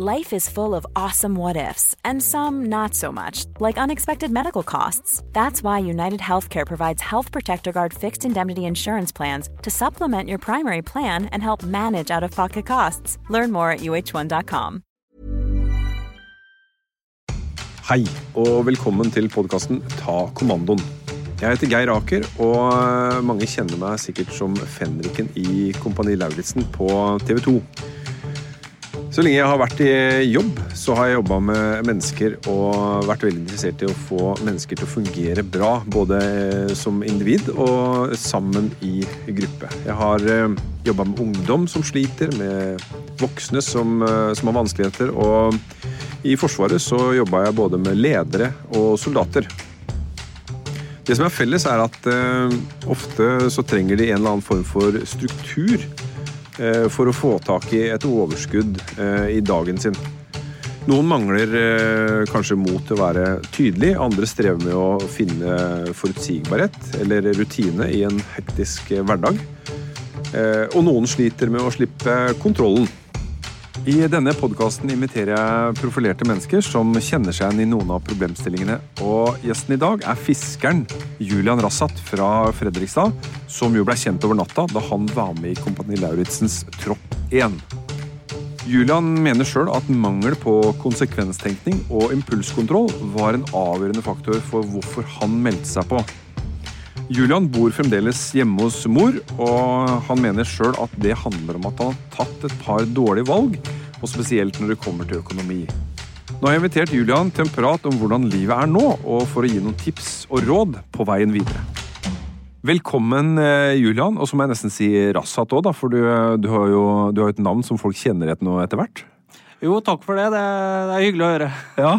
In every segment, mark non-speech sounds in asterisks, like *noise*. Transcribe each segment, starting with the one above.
Life is full of awesome what ifs, and some not so much, like unexpected medical costs. That's why United Healthcare provides Health Protector Guard fixed indemnity insurance plans to supplement your primary plan and help manage out of pocket costs. Learn more at uh1.com. Hei, og velkommen til podkasten Ta kommandoen. Jeg heter Geir Aker, og mange kjenner meg sikkert som fenriken i Kompani Lauritzen på TV 2. Så lenge jeg har vært i jobb, så har jeg jobba med mennesker og vært veldig interessert i å få mennesker til å fungere bra, både som individ og sammen i gruppe. Jeg har jobba med ungdom som sliter, med voksne som, eh, som har vanskeligheter, og i Forsvaret så jobba jeg både med ledere og soldater. Det som er felles, er at eh, ofte så trenger de en eller annen form for struktur eh, for å få tak i et overskudd eh, i dagen sin. Noen mangler eh, kanskje mot til å være tydelig, andre strever med å finne forutsigbarhet eller rutine i en hektisk eh, hverdag. Eh, og noen sliter med å slippe kontrollen. I denne podkasten inviterer jeg profilerte mennesker som kjenner seg igjen i noen av problemstillingene. Og gjesten i dag er fiskeren Julian Rassat fra Fredrikstad, som jo ble kjent over natta da han var med i Kompani Lauritzens Tropp 1. Julian mener sjøl at mangel på konsekvenstenkning og impulskontroll var en avgjørende faktor for hvorfor han meldte seg på. Julian bor fremdeles hjemme hos mor, og han mener sjøl at det handler om at han har tatt et par dårlige valg, og spesielt når det kommer til økonomi. Nå har jeg invitert Julian til en prat om hvordan livet er nå, og for å gi noen tips og råd på veien videre. Velkommen, eh, Julian, og så må jeg nesten si Rassat òg, for du, du har jo du har et navn som folk kjenner etter hvert. Jo, takk for det. Det, det er hyggelig å høre. Ja.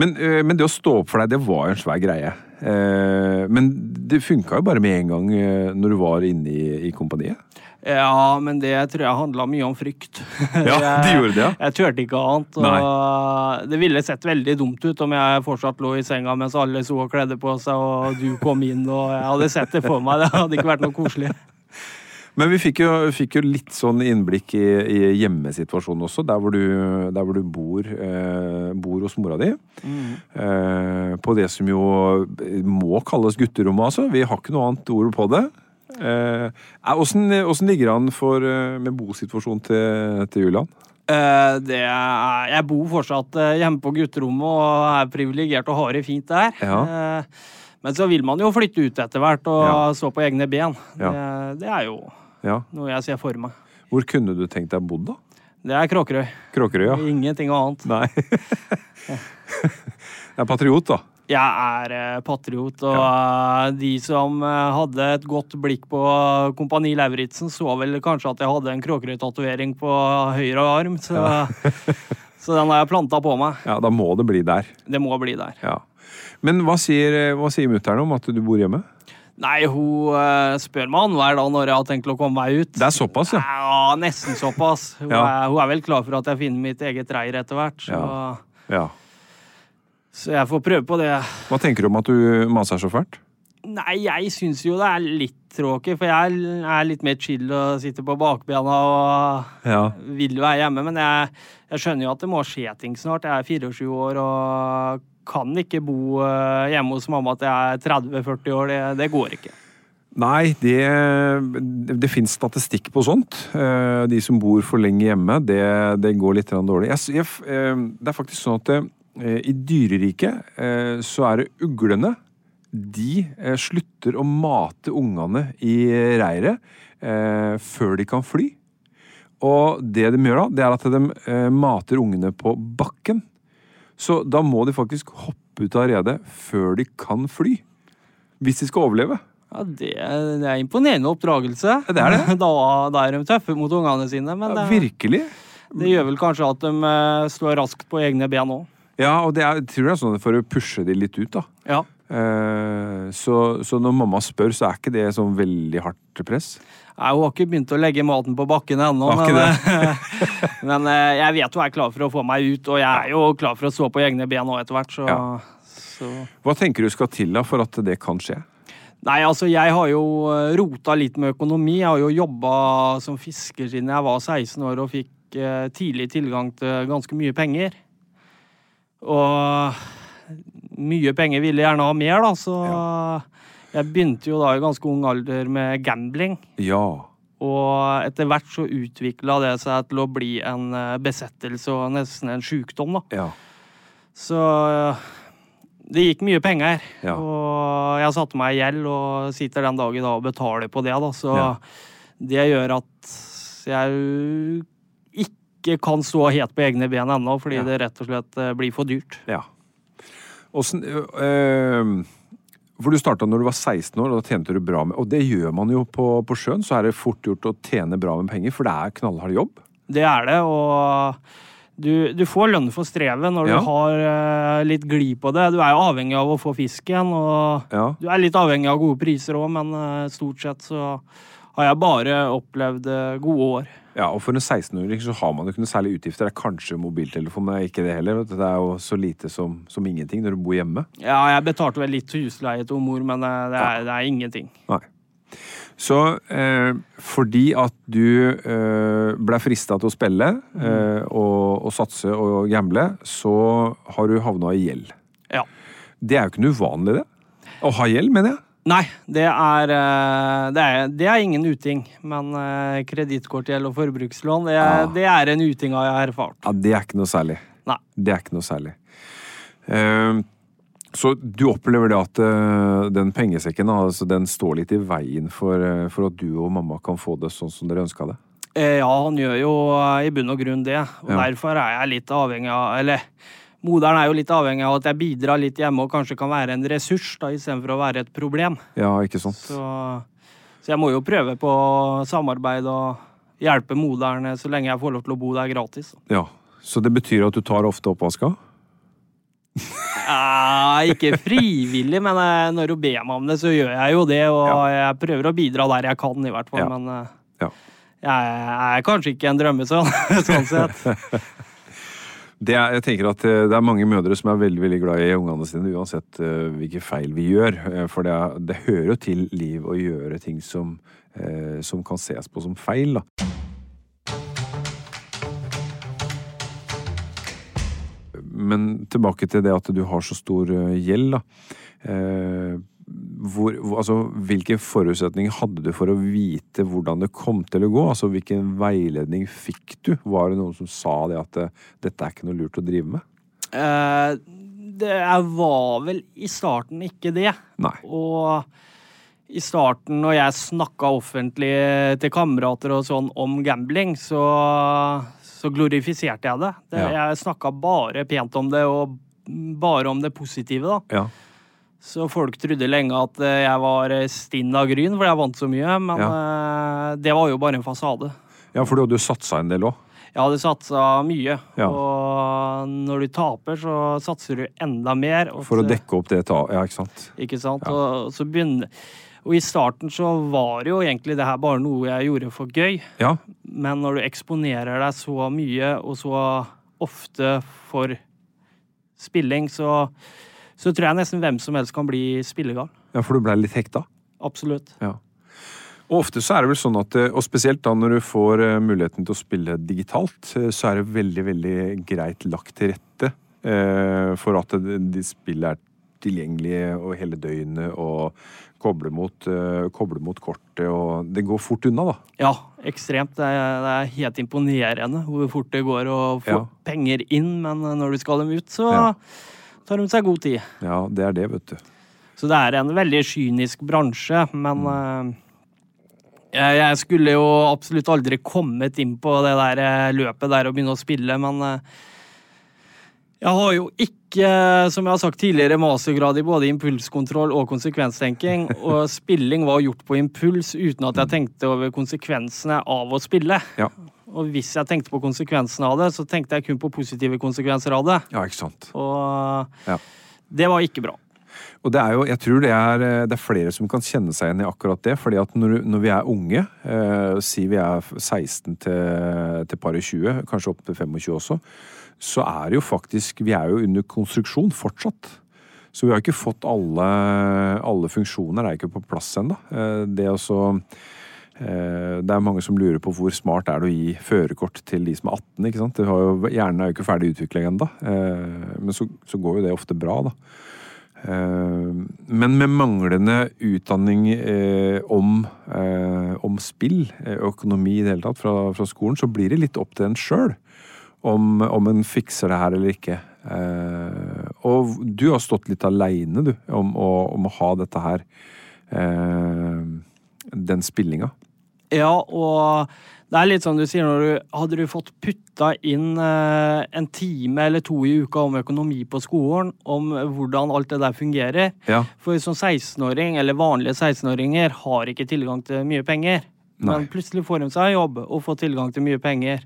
Men, eh, men det å stå opp for deg, det var jo en svær greie. Eh, Men det funka jo bare med en gang eh, når du var inne i, i kompaniet. Ja, men det tror jeg handla mye om frykt. *laughs* Ja, det gjorde det, ja. Jeg turte ikke annet. Og det ville sett veldig dumt ut om jeg fortsatt lå i senga mens alle så og kledde på seg, og du kom inn, og jeg hadde sett det for meg. Det hadde ikke vært noe koselig. Men vi fikk jo, fikk jo litt sånn innblikk i, i hjemmesituasjonen også, der hvor du, der hvor du bor, eh, bor hos mora di. Eh, på det som jo må kalles gutterommet, altså. Vi har ikke noe annet ord på det. Eh, Åssen åssen ligger det an for, eh, med bosituasjonen til, til Julian? Eh, Det er, jeg bor fortsatt eh, hjemme på gutterommet og er privilegert og har det fint der. Ja. Eh, Men så vil man jo flytte ut etter hvert og Ja. stå på egne ben. Ja. Det, det er jo Ja. noe jeg ser for meg. Hvor kunne du tenkt deg bodd, da? Det er Kråkerøy. Kråkerøy, ja. Ingenting annet. *laughs* Nei. jeg er patriot, da. Jeg er eh, patriot, og ja. de som eh, hadde et godt blikk på Kompani Lauritzen, så vel kanskje at jeg hadde en Kråkerøy-tatovering på høyre arm, så, *laughs* så den har jeg planta på meg. Ja, Da må det bli der. Det må bli der. Ja. Men hva sier, hva sier mutter'n om at du bor hjemme? Nei, hun eh, spør meg annenhver dag når jeg har tenkt å komme meg ut. Det er såpass, ja. Ja, nesten såpass. Hun, Ja. er, hun er vel klar for at jeg finner mitt eget reir etter hvert, så, ja. så jeg får prøve på det. Hva tenker du om at du maser så fælt? Nei, jeg syns jo det er litt tråkig, for jeg er litt mer chill og sitter på bakbena og Ja. vil være hjemme. Men jeg, jeg skjønner jo at det må skje ting snart. Jeg er 24 år og kan ikke bo eh, hjemme hos mamma til jeg er 30-40 år. Det, det går ikke. Nei, det, det finnes statistikk på sånt. Eh, De som bor for lenge hjemme, det, det går litt dårlig. Jeg, jeg, eh, det er faktisk sånn at i dyreriket så er det uglene. De slutter å mate ungene i reiret før de kan fly. Og det de gjør da, det er at de mater ungene på bakken. Så da må de faktisk hoppe ut av redet før de kan fly. Hvis de skal overleve. Ja, det, det er imponerende oppdragelse. det er det. *laughs* Da, da er de tøffe mot ungene sine, men Ja, virkelig. det gjør vel kanskje at de slår står raskt på egne ben òg. Ja, og det er, tror jeg er sånn for å pushe de litt ut, da. Ja. Eh, så, så når mamma spør, så er ikke det sånn veldig hardt press. Nei, Hun har ikke begynt å legge maten på bakken ennå, men, *laughs* men eh, jeg vet hun er klar for å få meg ut, og jeg er jo klar for å stå på egne ben òg etter hvert, så, Ja. så Hva tenker du skal til da for at det kan skje? Nei, altså jeg har jo eh, rota litt med økonomi. Jeg har jo jobba som fisker siden jeg var 16 år og fikk eh, tidlig tilgang til ganske mye penger. Og mye penger ville jeg gjerne ha mer, da, så jeg begynte jo da i ganske ung alder med gambling. Ja. Og etter hvert så utvikla det seg til å bli en eh, besettelse og nesten en sjukdom, da. Ja. Så eh, det gikk mye penger. Ja. Og jeg satte meg i gjeld og sitter den dag i dag og betaler på det, da. Så Ja. det gjør at jeg ikke kan stå helt på egne ben ennå, fordi Ja. det rett og slett eh, blir for dyrt. ja. Åssen øh, For du starta når du var 16 år, og da tjente du bra med Og det gjør man jo på, på sjøen, så er det fort gjort å tjene bra med penger, for det er knallhard jobb. Det er det, og du, du får lønn for strevet når Ja. du har uh, litt glid på det. Du er jo avhengig av å få fisken, og Ja. du er litt avhengig av gode priser òg, men uh, stort sett så har jeg bare opplevd eh, gode år. Ja, og for en 16-åring så har man jo ikke noe særlig utgifter. Det er kanskje mobiltelefon, men ikke det heller. Det er jo så lite som, som ingenting når du bor hjemme. Ja, jeg betalte vel litt husleie til mor, men eh, det er, det er ingenting. Nei. Så eh, fordi at du eh, ble frista til å spille eh, og, og satse og gamble, så har du havna i gjeld. Ja. Det er jo ikke noe uvanlig, det. Å ha gjeld, mener jeg. Nei, det er, eh, det er, det er ingen uting. Men uh, kredittkortgjeld og forbrukslån, det er, Ah. det er en uting har jeg erfart. Ja, Det er ikke noe særlig. Nei. Det er ikke noe særlig. Uh, så du opplever det at uh, den pengesekken altså, den står litt i veien for, uh, for at du og mamma kan få det sånn som dere ønska det? Eh, Ja, han gjør jo eh, i bunn og grunn det. Og Ja. derfor er jeg litt avhengig av Eller moderen er jo litt avhengig av at jeg bidrar litt hjemme og kanskje kan være en ressurs da, istedenfor å være et problem. Ja, ikke sant? Så, så jeg må jo prøve på samarbeid og hjelpe moderen så lenge jeg får lov til å bo der gratis. Ja. Så det betyr at du tar ofte oppvaska? Ja, ikke frivillig, men eh, når hun ber meg om det, så gjør jeg jo det. Og Ja. jeg prøver å bidra der jeg kan, i hvert fall. Ja. Men eh, Ja. jeg er kanskje ikke en drømmesønn, *laughs* sånn sett. *laughs* Det er, jeg tenker at eh, det er mange mødre som er veldig veldig glad i ungene sine, uansett eh, hvilke feil vi gjør. Eh, For det, er, det hører jo til liv å gjøre ting som, som kan ses på som feil. da. Men tilbake til det at du har så stor gjeld, da. Hvor, hvor, altså, hvilke forutsetninger hadde du for å vite hvordan det kom til å gå? Altså, Hvilken veiledning fikk du? Var det noen som sa det at eh, dette er ikke noe lurt å drive med? Eh, det var vel i starten ikke det. Nei. Og i starten, når jeg snakka offentlig til kamerater og sånn om gambling, så, så glorifiserte jeg det. det Ja. Jeg snakka bare pent om det, og bare om det positive, da. Ja. Så folk trodde lenge at eh, jeg var eh, stinn av gryn, for jeg vant så mye. Men ja. det var jo bare en fasade. ja, for du hadde jo satsa en del òg. Jeg hadde satsa mye, Ja. og når du taper, så satser du enda mer. For å dekke opp det ta... Ja, ikke sant? Ikke sant? Ja. Og, så begynner, og i starten så var jo egentlig det her bare noe jeg gjorde for gøy. Ja. Men når du eksponerer deg så mye og så ofte for spilling, så, så tror jeg nesten hvem som helst kan bli spillegal. ja, for du blei litt hekta. Absolutt. Ja. Og ofte så er det vel sånn at, eh, og spesielt da når du får eh, muligheten til å spille digitalt, eh, så er det veldig, veldig greit lagt til rette eh, for at de spillet er tilgjengelig og hele døgnet og koble mot, koble mot kortet, og det går fort unna, da. Ja, ekstremt. Det er, det er helt imponerende hvor fort det går å få Ja. penger inn, men når du skal dem ut, så Ja. Tar de seg god tid. Ja, det er det, vet du. Så det er en veldig kynisk bransje, men eh, jeg, jeg skulle jo absolutt aldri kommet inn på det der eh, løpet der og begynne å spille, men eh, jeg har jo ikke, som jeg har sagt tidligere, mastergrad i både impulskontroll og konsekvenstenking, *laughs* og spilling var gjort på impuls uten at jeg tenkte over konsekvensene av å spille. Ja, Og hvis jeg tenkte på konsekvensene av det, så tenkte jeg kun på positive konsekvenser av det. ja ikke sant. Og Ja. det var ikke bra. Og det er jo, jeg tror det er, eh, det er flere som kan kjenne seg igjen i akkurat det. fordi at når, når vi er unge, eh, si vi er 16 til, til par i 20, kanskje opp til 25 også, så er det jo faktisk Vi er jo under konstruksjon fortsatt. Så vi har ikke fått alle, alle funksjoner, er ikke på plass ennå. Eh, det å så det er mange som lurer på hvor smart er det å gi førerkort til de som er 18. ikke sant? Jo, hjernen er jo ikke ferdig utvikla ennå, men så, så går jo det ofte bra, da. Eh, Men med manglende utdanning eh, om, eh, om spill, eh, økonomi i det hele tatt, fra, fra skolen, så blir det litt opp til en sjøl om, om en fikser det her eller ikke. Eh, og du har stått litt aleine, du, om, om å ha dette her. Eh, den spillinga. Ja, og det er litt sånn du sier når du Hadde du fått putta inn eh, en time eller to i uka om økonomi på skolen, om hvordan alt det der fungerer Ja. For som 16-åring, eller vanlige 16-åringer, har ikke tilgang til mye penger. Nei. Men plutselig får de seg jobb og får tilgang til mye penger.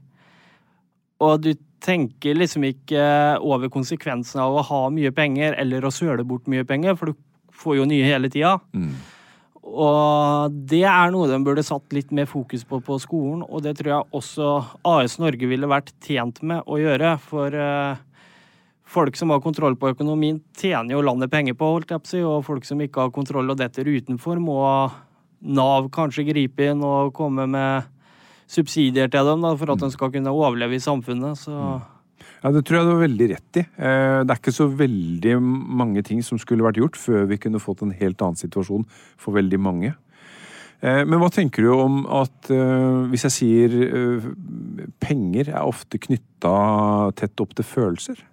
Og du tenker liksom ikke over konsekvensene av å ha mye penger eller å søle bort mye penger, for du får jo nye hele tida. Mm. Og det er noe de burde satt litt mer fokus på på skolen, og det tror jeg også AS Norge ville vært tjent med å gjøre. For eh, folk som har kontroll på økonomien, tjener jo landet penger på, holdt jeg på å si, og folk som ikke har kontroll og detter utenfor, må Nav kanskje gripe inn og komme med subsidier til dem da, for at de skal kunne overleve i samfunnet. Så Ja, Det tror jeg du har veldig rett i. Eh, Det er ikke så veldig mange ting som skulle vært gjort før vi kunne fått en helt annen situasjon for veldig mange. Eh, Men hva tenker du om at eh, hvis jeg sier penger er ofte knytta tett opp til følelser?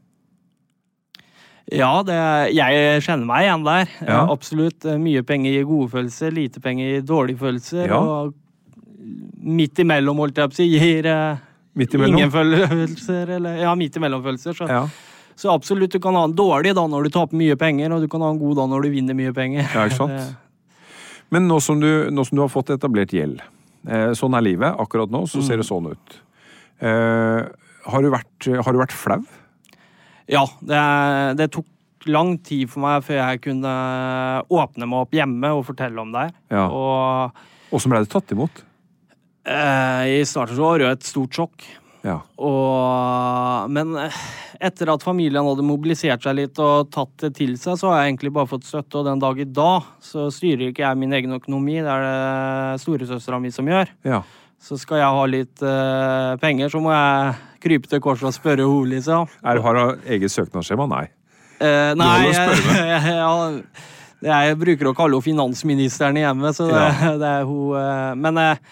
ja, det, jeg kjenner meg igjen der. Ja. Absolutt. Mye penger gir gode følelser, lite penger gir dårlige følelser. Ja. Og midt imellom, holdt jeg på å si, gir Midt imellom? ingen følelser. Eller, ja, midt imellom følelser. Så. Ja, så absolutt, du kan ha en dårlig da når du taper mye penger, og du kan ha en god da når du vinner mye penger. ja ikke sant? *laughs* Men nå som, du, nå som du har fått etablert gjeld, eh, sånn er livet. Akkurat nå så ser det sånn ut. Eh, har, du vært, har du vært flau? Ja, det, det tok lang tid for meg før jeg kunne åpne meg opp hjemme og fortelle om det. Ja. Og som ble det tatt imot? Eh, i starten så var det jo et stort sjokk. Ja. Og, men eh, etter at familien hadde mobilisert seg litt og tatt det til seg, så har jeg egentlig bare fått støtte, og den dag i dag så styrer ikke jeg min egen økonomi, det er det storesøstera mi som gjør. ja. Så skal jeg ha litt eh, penger, så må jeg krype til korset og spørre henne, liksom. Er, har hun eget søknadsskjema? Nei. Eh, nei, jeg, *laughs* jeg, jeg, jeg bruker å kalle henne finansministeren i hjemmet, så det, Ja. *laughs* det er hun Men eh,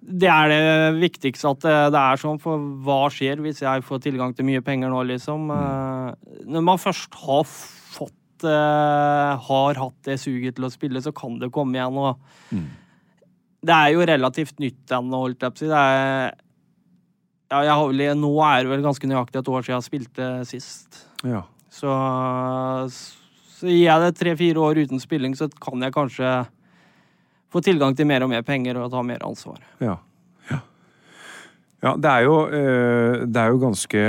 det er det viktigste at det, er sånn, for hva skjer hvis jeg får tilgang til mye penger nå, liksom? Mm. når man først har fått eh, Har hatt det suget til å spille, så kan det komme igjen. og Det er jo relativt nytt ennå, holdt jeg på å si. Det er ja, jeg har vel, nå er det vel ganske nøyaktig et år siden jeg spilte sist. Ja. Så, så gir jeg det tre-fire år uten spilling, så kan jeg kanskje få tilgang til mer og mer penger og ta mer ansvar. Ja. ja. Ja, det er jo, eh, det er jo ganske,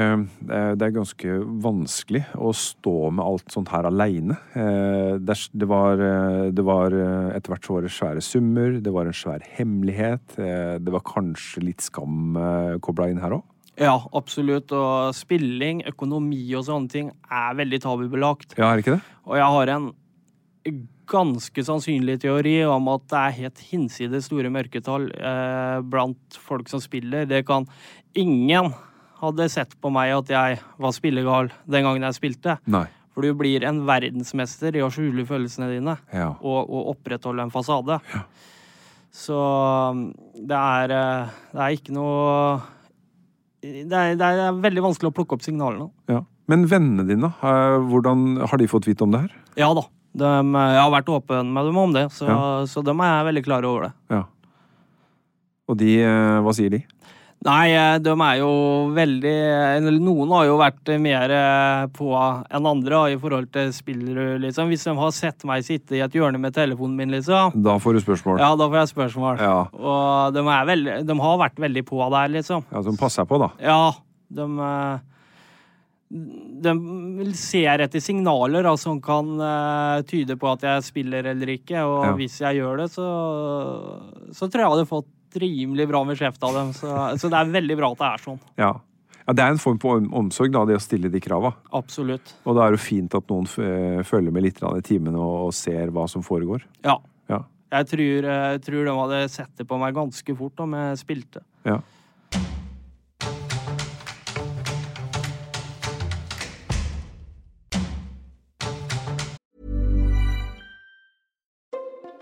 det er- ganske vanskelig å stå med alt sånt her aleine. Det, er- var, eh, det var eh, Etter hvert så var det svære summer, det var en svær hemmelighet. eh, Det var kanskje litt skam kobla inn her òg. Ja, absolutt. Og spilling, økonomi og sånne ting er veldig tabubelagt. Ja, er det ikke det? Og jeg har en ganske sannsynlig teori om at det er helt hinsides store mørketall eh, blant folk som spiller. Det kan Ingen hadde sett på meg at jeg var spillegal den gangen jeg spilte. Nei. For du blir en verdensmester i å skjule følelsene dine Ja. og, og opprettholde en fasade. Så um, det er, eh, det er ikke noe det er, det er veldig vanskelig å plukke opp signalene. ja. Men vennene dine, eh, hvordan har de fått vite om det her? Ja da. De, jeg har vært åpen med dem om det, så, Ja. så de er veldig klare over det. Ja. Og de, eh, hva sier de? Nei, eh, de er jo veldig Noen har jo vært mer eh, på enn andre i forhold til spillere, liksom. Hvis de har sett meg sitte i et hjørne med telefonen min, liksom. Da får du spørsmål. Ja, da får jeg spørsmål. Ja. Og de, er veldig, de har vært veldig på der, liksom. Ja, Som passer på, da. Ja, de eh, de ser etter signaler da, som kan uh, tyde på at jeg spiller eller ikke. Og Ja. hvis jeg gjør det, så, så tror jeg jeg hadde fått rimelig bra med kjeft av dem. Så, så det er veldig bra at det er sånn. Ja. ja. Det er en form på omsorg, da, det å stille de krava. Absolutt. Og da er det fint at noen eh, følger med litt i timene og, og ser hva som foregår. Ja. Ja. Jeg tror, jeg tror de hadde sett det på meg ganske fort om jeg spilte. ja.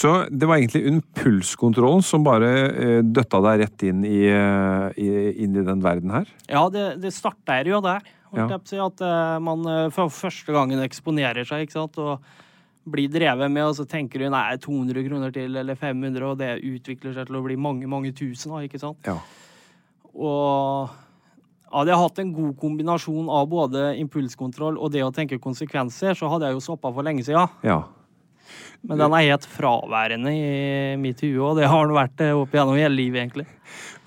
Så det var egentlig impulskontrollen som bare eh, døtta deg rett inn i, eh, i, inn i den verden her? Ja, det, det starter jo der. Ja. si, At eh, man for første gangen eksponerer seg ikke sant? og blir drevet med, og så tenker du nei, 200 kroner til eller 500, og det utvikler seg til å bli mange, mange tusen. ikke sant? Ja. Og hadde jeg hatt en god kombinasjon av både impulskontroll og det å tenke konsekvenser, så hadde jeg jo stoppa for lenge siden. ja. Men den er helt fraværende i hue, og det har den vært eh, opp igjennom hele livet, egentlig.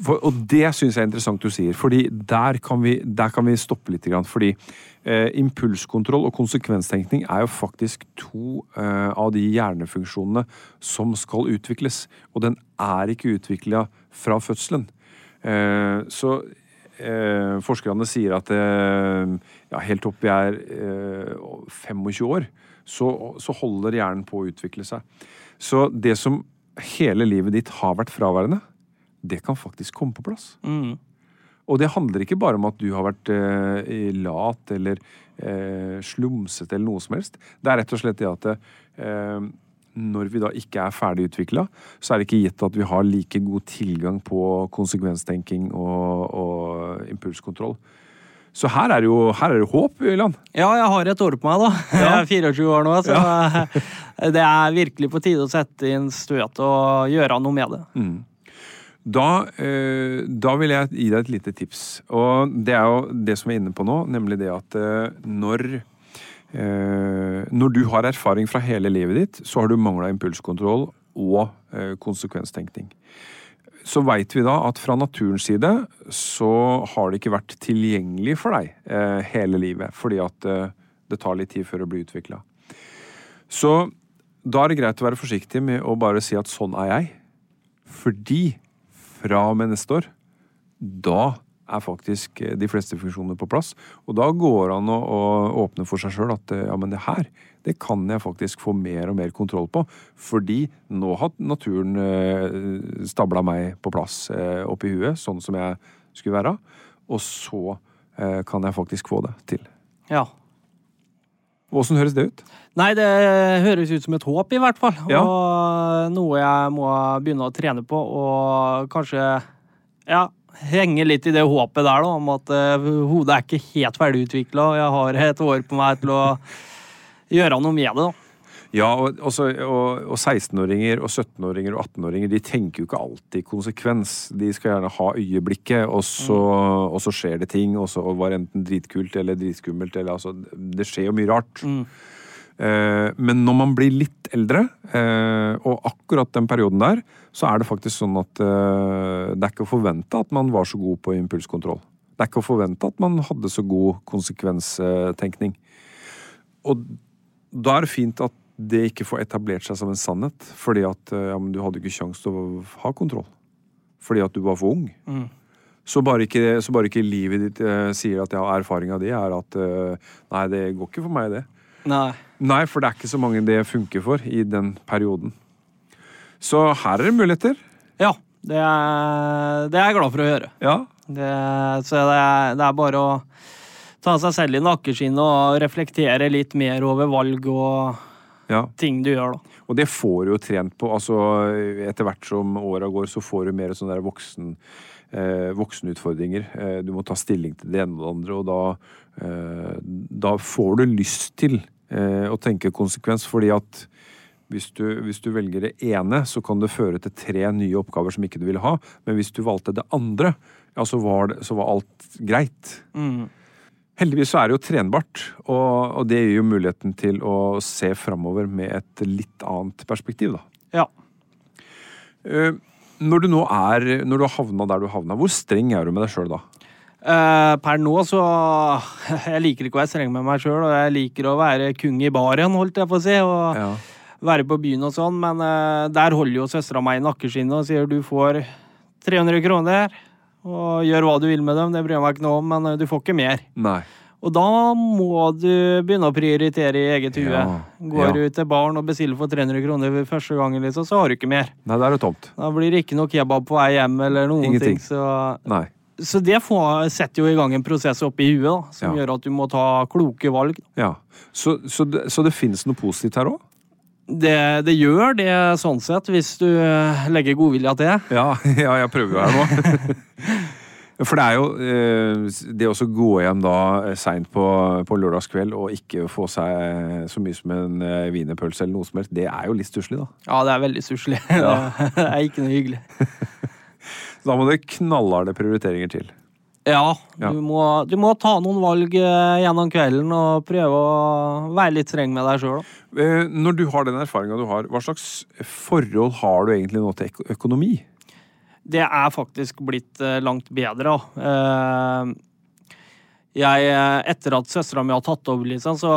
For, og det syns jeg er interessant du sier, fordi der kan vi, der kan vi stoppe litt. Fordi eh, impulskontroll og konsekvenstenkning er jo faktisk to eh, av de hjernefunksjonene som skal utvikles. Og den er ikke utvikla fra fødselen. Eh, så eh, forskerne sier at eh, ja, helt opp vi er eh, 25 år, så, så holder hjernen på å utvikle seg. Så det som hele livet ditt har vært fraværende, det kan faktisk komme på plass. Mm. Og det handler ikke bare om at du har vært eh, lat eller eh, slumsete eller noe som helst. Det er rett og slett det at eh, når vi da ikke er ferdig utvikla, så er det ikke gitt at vi har like god tilgang på konsekvenstenking og, og impulskontroll. Så her er jo, her er det håp, Øyland. Ja, jeg har et år på meg, da. Jeg er 24 år nå, så *laughs* det er virkelig på tide å sette inn støt og gjøre noe med det. Da, eh, da vil jeg gi deg et lite tips. Og det er jo det som jeg er inne på nå, nemlig det at eh, når eh, Når du har erfaring fra hele livet ditt, så har du mangla impulskontroll og konsekvenstenkning. Så veit vi da at fra naturens side så har det ikke vært tilgjengelig for deg eh, hele livet, fordi at eh, det tar litt tid før det blir utvikla. Så da er det greit å være forsiktig med å bare si at sånn er jeg. Fordi fra og med neste år, da er faktisk eh, de fleste funksjoner på plass. Og da går det an å, å åpne for seg sjøl at eh, ja, men det her, det kan jeg faktisk få mer og mer kontroll på. Fordi nå har naturen eh, stabla meg på plass eh, oppi huet, sånn som jeg skulle være. Og så eh, kan jeg faktisk få det til. Ja. Åssen høres det ut? Nei, det høres ut som et håp, i hvert fall. Ja. Og noe jeg må begynne å trene på, og kanskje ja, henge litt i det håpet der, da, om at uh, hodet er ikke helt ferdigutvikla, og jeg har et år på meg til å gjøre noe med det. da. Ja, og, også, og, og 16-åringer og 17-åringer og 18-åringer de tenker jo ikke alltid konsekvens. De skal gjerne ha øyeblikket, og så, og så skjer det ting. Og så var det enten dritkult eller dritskummelt. Eller, altså, det skjer jo mye rart. Eh, men når man blir litt eldre, eh, og akkurat den perioden der, så er det faktisk sånn at eh, det er ikke å forvente at man var så god på impulskontroll. Det er ikke å forvente at man hadde så god konsekvenstenkning. Og da er det fint at det ikke får etablert seg som en sannhet, fordi at eh, ja, du hadde ikke kjangs til å ha kontroll. Fordi at du var for ung. Så, bare ikke, så bare ikke livet ditt eh, sier at ja, erfaringa di er at eh, nei, det går ikke for meg, det. Nei. Nei, for det er ikke så mange det funker for i den perioden. Så her er det muligheter. Ja, det er, det er jeg glad for å gjøre. Ja. Det, så det er, det er bare å ta seg selv i nakkeskinnet og reflektere litt mer over valg og ja. ting du gjør, da. Og det får du jo trent på. altså Etter hvert som åra går, så får du mer sånne der voksen, eh, voksenutfordringer. Eh, du må ta stilling til det ene og det andre, og da, eh, da får du lyst til å tenke konsekvens, fordi at hvis du, hvis du velger det ene, så kan det føre til tre nye oppgaver som ikke du ville ha. Men hvis du valgte det andre, ja, så var, det, så var alt greit. Heldigvis så er det jo trenbart, og, og det gir jo muligheten til å se framover med et litt annet perspektiv, da. Ja. Uh, Når du nå er Når du har havna der du havna, hvor streng er du med deg sjøl da? Uh, per nå så *laughs* Jeg liker ikke å være streng med meg sjøl, og jeg liker å være kung i baren, holdt jeg på å si. Og Ja. være på byen og sånn, men uh, der holder jo søstera meg i nakkeskinnet og sier du får 300 kroner, og gjør hva du vil med dem, det bryr jeg meg ikke noe om, men eh, du får ikke mer. Nei. Og da må du begynne å prioritere i eget hue. Ja, Går ja. du til baren og bestiller for 300 kroner for første gangen, liksom, så har du ikke mer. Nei, det er jo tomt. Da blir det ikke noe kebab på vei hjem eller noen Ingenting. ting. Så, Nei. så det får, setter jo i gang en prosess oppi huet da, som Ja. gjør at du må ta kloke valg. Ja. Så, så, det, så det fins noe positivt her òg? Det, det gjør det sånn sett, hvis du eh, legger godvilja til. Ja, *laughs* ja, jeg prøver jo her nå. *laughs* For det er jo eh, Det å gå hjem da seint på, på lørdagskveld og ikke få seg så mye som en eh, wienerpølse eller noe som helst, det er jo litt stusslig, da. Ja, det er veldig stusslig. *laughs* Ja. Det er ikke noe hyggelig. Da må det knallharde prioriteringer til. Ja, Ja. Du, må, du må ta noen valg eh, gjennom kvelden og prøve å være litt streng med deg sjøl. Eh, Når du har den erfaringa du har, hva slags forhold har du egentlig nå til økonomi? Det er faktisk blitt eh, langt bedre. Eh, jeg, etter at søstera mi har tatt over, liksom, så,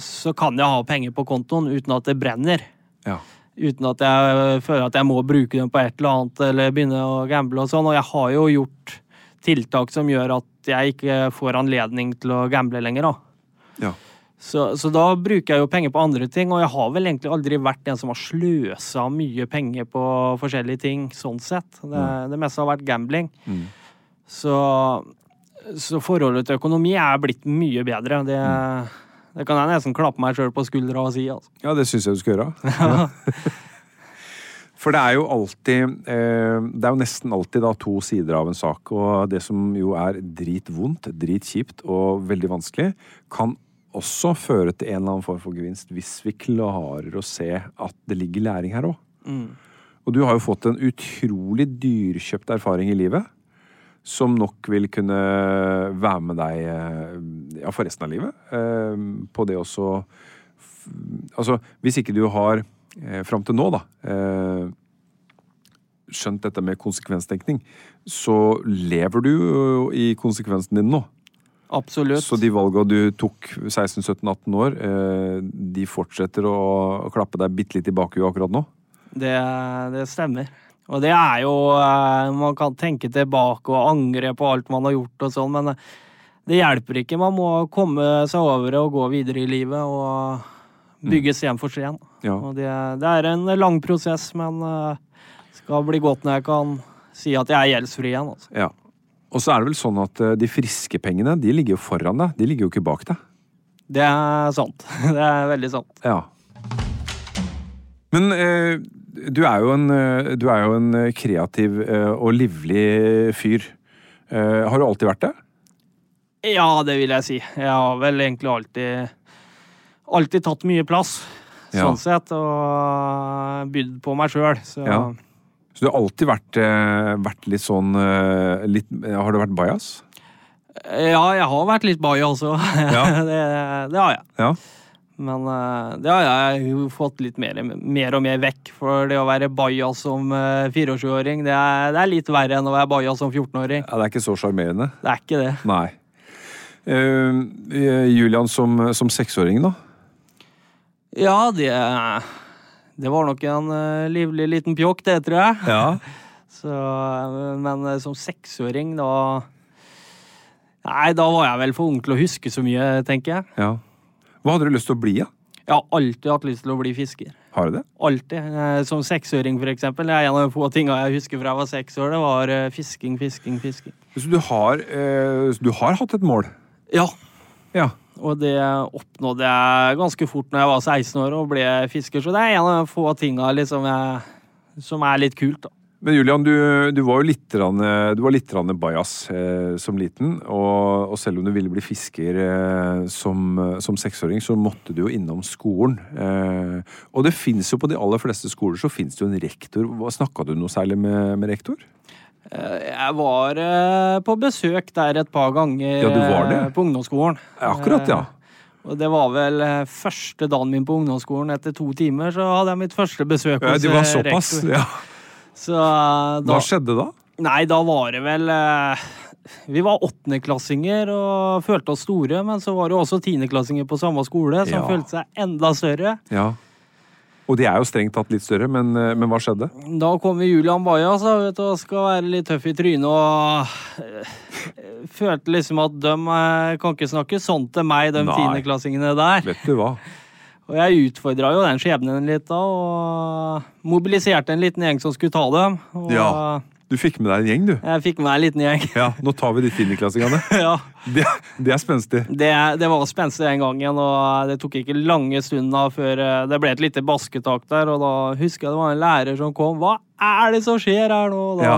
så kan jeg ha penger på kontoen uten at det brenner. Ja. Uten at jeg føler at jeg må bruke dem på et eller annet eller begynne å gamble og sånn. Og jeg har jo gjort tiltak som gjør at jeg ikke får anledning til å gamble lenger, da. Ja. Så, så da bruker jeg jo penger på andre ting, og jeg har vel egentlig aldri vært en som har sløsa mye penger på forskjellige ting, sånn sett. Det, det meste har vært gambling. Mm. Så, så forholdet til økonomi er blitt mye bedre. Det, det kan jeg nesten klappe meg sjøl på skuldra og si. Altså. Ja, det syns jeg du skal gjøre. *laughs* *laughs* For det er jo alltid eh, Det er jo nesten alltid da to sider av en sak. Og det som jo er dritvondt, dritkjipt og veldig vanskelig, kan også føre til en eller annen form for gevinst hvis vi klarer å se at det ligger læring her òg. Og du har jo fått en utrolig dyrkjøpt erfaring i livet. Som nok vil kunne være med deg eh, ja, for resten av livet. Eh, på det også Altså, hvis ikke du har eh, fram til nå, da eh, skjønt dette med konsekvenstenkning, så lever du jo i konsekvensen din nå. Absolutt. Så de valga du tok 16-17-18 år, eh, de fortsetter å, klappe deg bitte litt i bakhuet akkurat nå? Det, det stemmer. Og det er jo eh, Man kan tenke tilbake og angre på alt man har gjort og sånn, men eh, det hjelper ikke. Man må komme seg over det og gå videre i livet og bygge igjen for sten. Ja. Det, det er en lang prosess, men eh, skal bli godt når jeg kan si at jeg er gjeldsfri igjen. Altså. Ja. Og så er det vel sånn at eh, de friske pengene de ligger jo foran deg, de ligger jo ikke bak deg. Det er sant. *laughs* Det er veldig sant. Ja. Men eh, du er jo en, eh, du er jo en kreativ og livlig fyr. Eh, har du alltid vært det? Ja, det vil jeg si. Jeg har vel egentlig alltid Alltid tatt mye plass, Ja. sånn sett, og bydd på meg sjøl. Så Ja. Så du har alltid vært, eh, vært litt sånn eh, litt, Har du vært bajas? ja, jeg har vært litt baja også. *laughs* Ja. det, det har jeg. Ja. Men eh, det har jeg jo fått litt mer, mer og mer vekk. For det å være bajas som uh, 24-åring, det, det er litt verre enn å være bajas som 14-åring. ja. Det er ikke så sjarmerende? Det er ikke det. Nei. Uh, Julian som, som seksåring, da? Ja, det Det var nok en eh, livlig liten pjokk, det, tror jeg. Ja. *laughs* Så, men eh, som seksåring, da Nei, da var jeg vel for ung til å huske så mye, tenker jeg. ja. Hva hadde du lyst til å bli, da? Jeg har alltid hatt lyst til å bli fisker. Har du det? Alltid. Eh, Som seksåring, for eksempel. Det er en av de få tinga jeg husker fra jeg var seks år. Det var fisking, fisking, fisking. Så du har, du har hatt et mål? Ja, Ja. Og det oppnådde jeg ganske fort når jeg var 16 år og ble fisker. Så det er en av de få tinga liksom som er litt kult, da. Men Julian, du, du var jo litt, grann, eh, var litt bajas eh, som liten. Og, og selv om du ville bli fisker eh, som, som seksåring, så måtte du jo innom skolen. Eh, og det fins jo på de aller fleste skoler så finnes det jo en rektor. Snakka du noe særlig med, med rektor? Eh, Jeg var eh, på besøk der et par ganger Ja, eh, på ungdomsskolen. Akkurat, ja. Og det var vel første dagen min på ungdomsskolen. Etter to timer så hadde jeg mitt første besøk Ja, hos det var såpass? rektor. Ja. Så da, Hva skjedde da? Nei, da var det vel Vi var åttendeklassinger og følte oss store, men så var det også tiendeklassinger på samme skole som Ja. følte seg enda større. Ja. Og de er jo strengt tatt litt større, men, eh, men hva skjedde? Da kommer Julian Baja da, vet du, og skal være litt tøff i trynet og eh, følte liksom at de eh, kan ikke snakke sånn til meg, de tiendeklassingene der. Vet du hva? Og jeg utfordra jo den skjebnen litt da, og mobiliserte en liten gjeng som skulle ta dem. Og Ja. Du fikk med deg en gjeng, du. jeg fikk med meg en liten gjeng. Ja, Nå tar vi de tiendeklassingene. *laughs* ja. Det, det er spenstig. Det, det var spenstig den gangen, og det tok ikke lange stunden før eh, det ble et lite basketak der, og da husker jeg det var en lærer som kom. Hva er det som skjer her nå? Da Ja.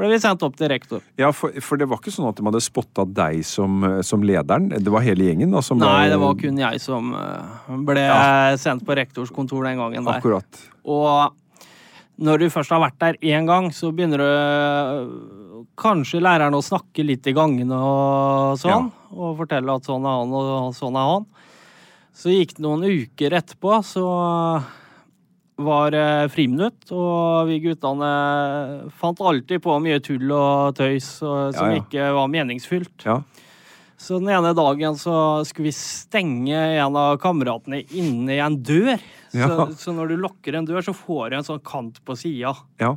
ble vi sendt opp til rektor. Ja, for, for det var ikke sånn at de hadde spotta deg som, som lederen? Det var hele gjengen da som Nei, var... det var kun jeg som eh, ble Ja. sendt på rektors kontor den gangen der. Akkurat. Og når du først har vært der én gang, så begynner du kanskje læreren å snakke litt i gangene og sånn, og fortelle at sånn er han og sånn er han. Så gikk det noen uker etterpå, så var friminutt, og vi guttene fant alltid på mye tull og tøys og, som Ja, ja. ikke var meningsfylt. Ja. Så den ene dagen så skulle vi stenge en av kameratene inne i en dør. Ja. Så, så når du lukker en dør, så får du en sånn kant på sida. Ja.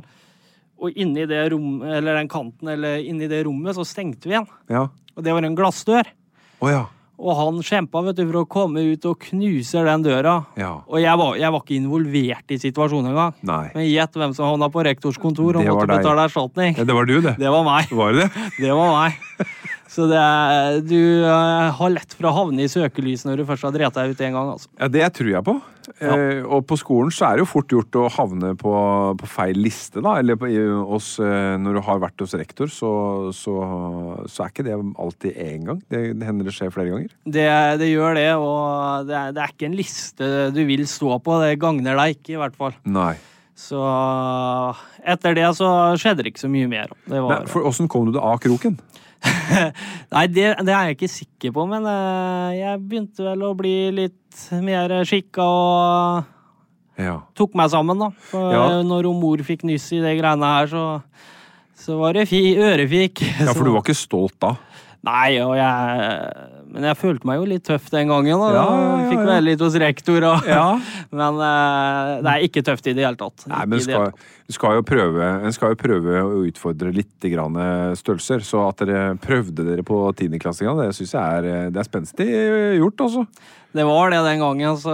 Og inni det rom, eller den kanten, eller inni det rommet, så stengte vi en. Ja. Og det var en glassdør. Oh, ja. Og han kjempa vet du, for å komme ut og knuse den døra. Ja. Og jeg var, jeg var ikke involvert i situasjonen engang. Nei. Men gjett hvem som havna på rektors kontor og måtte deg. betale erstatning. Ja, det var du, det. Det var meg. Var det? Det *laughs* var meg. Så er, du eh, har lett for å havne i søkelyset når du først har dreit deg ut en gang. altså. Ja, det tror jeg på. Eh, og på skolen så er det jo fort gjort å havne på, på feil liste, da. Eller på, i, hos, eh, når du har vært hos rektor, så, så, så er ikke det alltid én gang. Det, det hender det skjer flere ganger. Det, det gjør det, og det er, det er ikke en liste du vil stå på. Det gagner deg ikke, i hvert fall. Nei. Så etter det så skjedde det ikke så mye mer. Nei for åssen kom du deg av kroken? *laughs* Nei, det, det er jeg ikke sikker på, men eh, jeg begynte vel å bli litt mer skikka og Ja. tok meg sammen, da. For Ja. når mor fikk nyss i de greiene her, så, så var det fi, ørefik. ja, for du var ikke stolt da? Nei, og jeg Men jeg følte meg jo litt tøff den gangen. Da. Ja, ja, ja, Fikk vel være litt hos rektor og Ja. *laughs* Men uh, det er ikke tøft i det hele tatt. Nei, men Ikke skal, du skal jo prøve, en skal jo prøve å utfordre litt grann størrelser. Så at dere prøvde dere på tiendeklassinga, det syns jeg er, det er spenstig gjort, altså. Det var det den gangen, så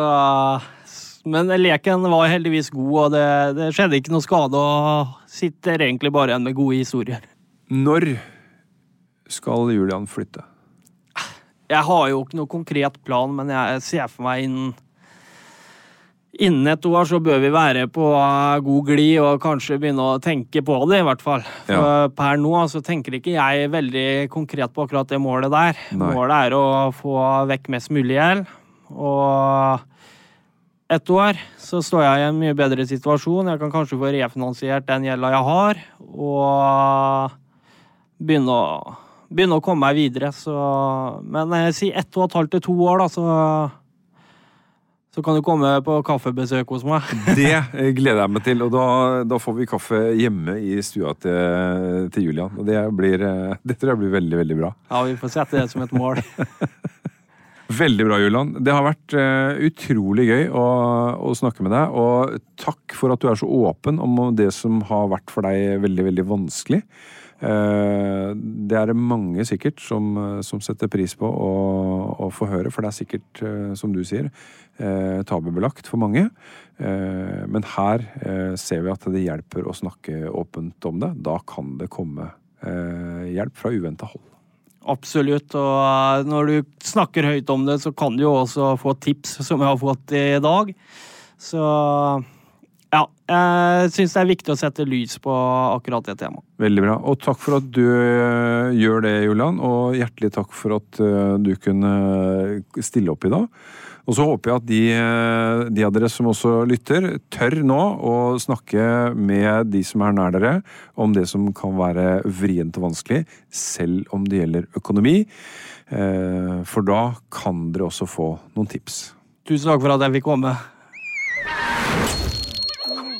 Men leken var heldigvis god, og det, det skjedde ikke noe skade. Og sitter egentlig bare igjen med gode historier. Når skal Julian flytte? Jeg har jo ikke noe konkret plan, men jeg ser for meg innen Innen et år så bør vi være på god glid og kanskje begynne å tenke på det, i hvert fall. For Ja. per nå så tenker ikke jeg veldig konkret på akkurat det målet der. Nei. Målet er å få vekk mest mulig gjeld. Og et år så står jeg i en mye bedre situasjon. Jeg kan kanskje få refinansiert den gjelda jeg har, og begynne å, begynne å komme meg videre. Så, men jeg sier ett og et halvt til to år, da, så så kan du komme på kaffebesøk hos meg. *laughs* Det eh, gleder jeg meg til, og da, da får vi kaffe hjemme i stua til, til Julian. Og det, blir, eh, det tror jeg blir veldig, veldig bra. Ja, vi får sette det som et mål. *laughs* Veldig bra, Julian. Det har vært uh, utrolig gøy å, å snakke med deg. Og takk for at du er så åpen om det som har vært for deg veldig, veldig vanskelig. Eh, det er det mange sikkert som, som setter pris på å, å få høre, for det er sikkert, eh, som du sier, eh, tabubelagt for mange. Eh, men her eh, ser vi at det hjelper å snakke åpent om det. Da kan det komme eh, hjelp fra uventa hold. Absolutt. Og eh, når du snakker høyt om det, så kan du jo også få tips, som jeg har fått i dag. Så ja, jeg syns det er viktig å sette lys på akkurat det temaet. Veldig bra. Og takk for at du øh, gjør det, Julian. Og hjertelig takk for at øh, du kunne øh, stille opp i dag. Og så håper jeg at de, de av dere som også lytter, tør nå å snakke med de som er nær dere, om det som kan være vrient og vanskelig, selv om det gjelder økonomi. Eh, For da kan dere også få noen tips. Tusen takk for at jeg fikk komme.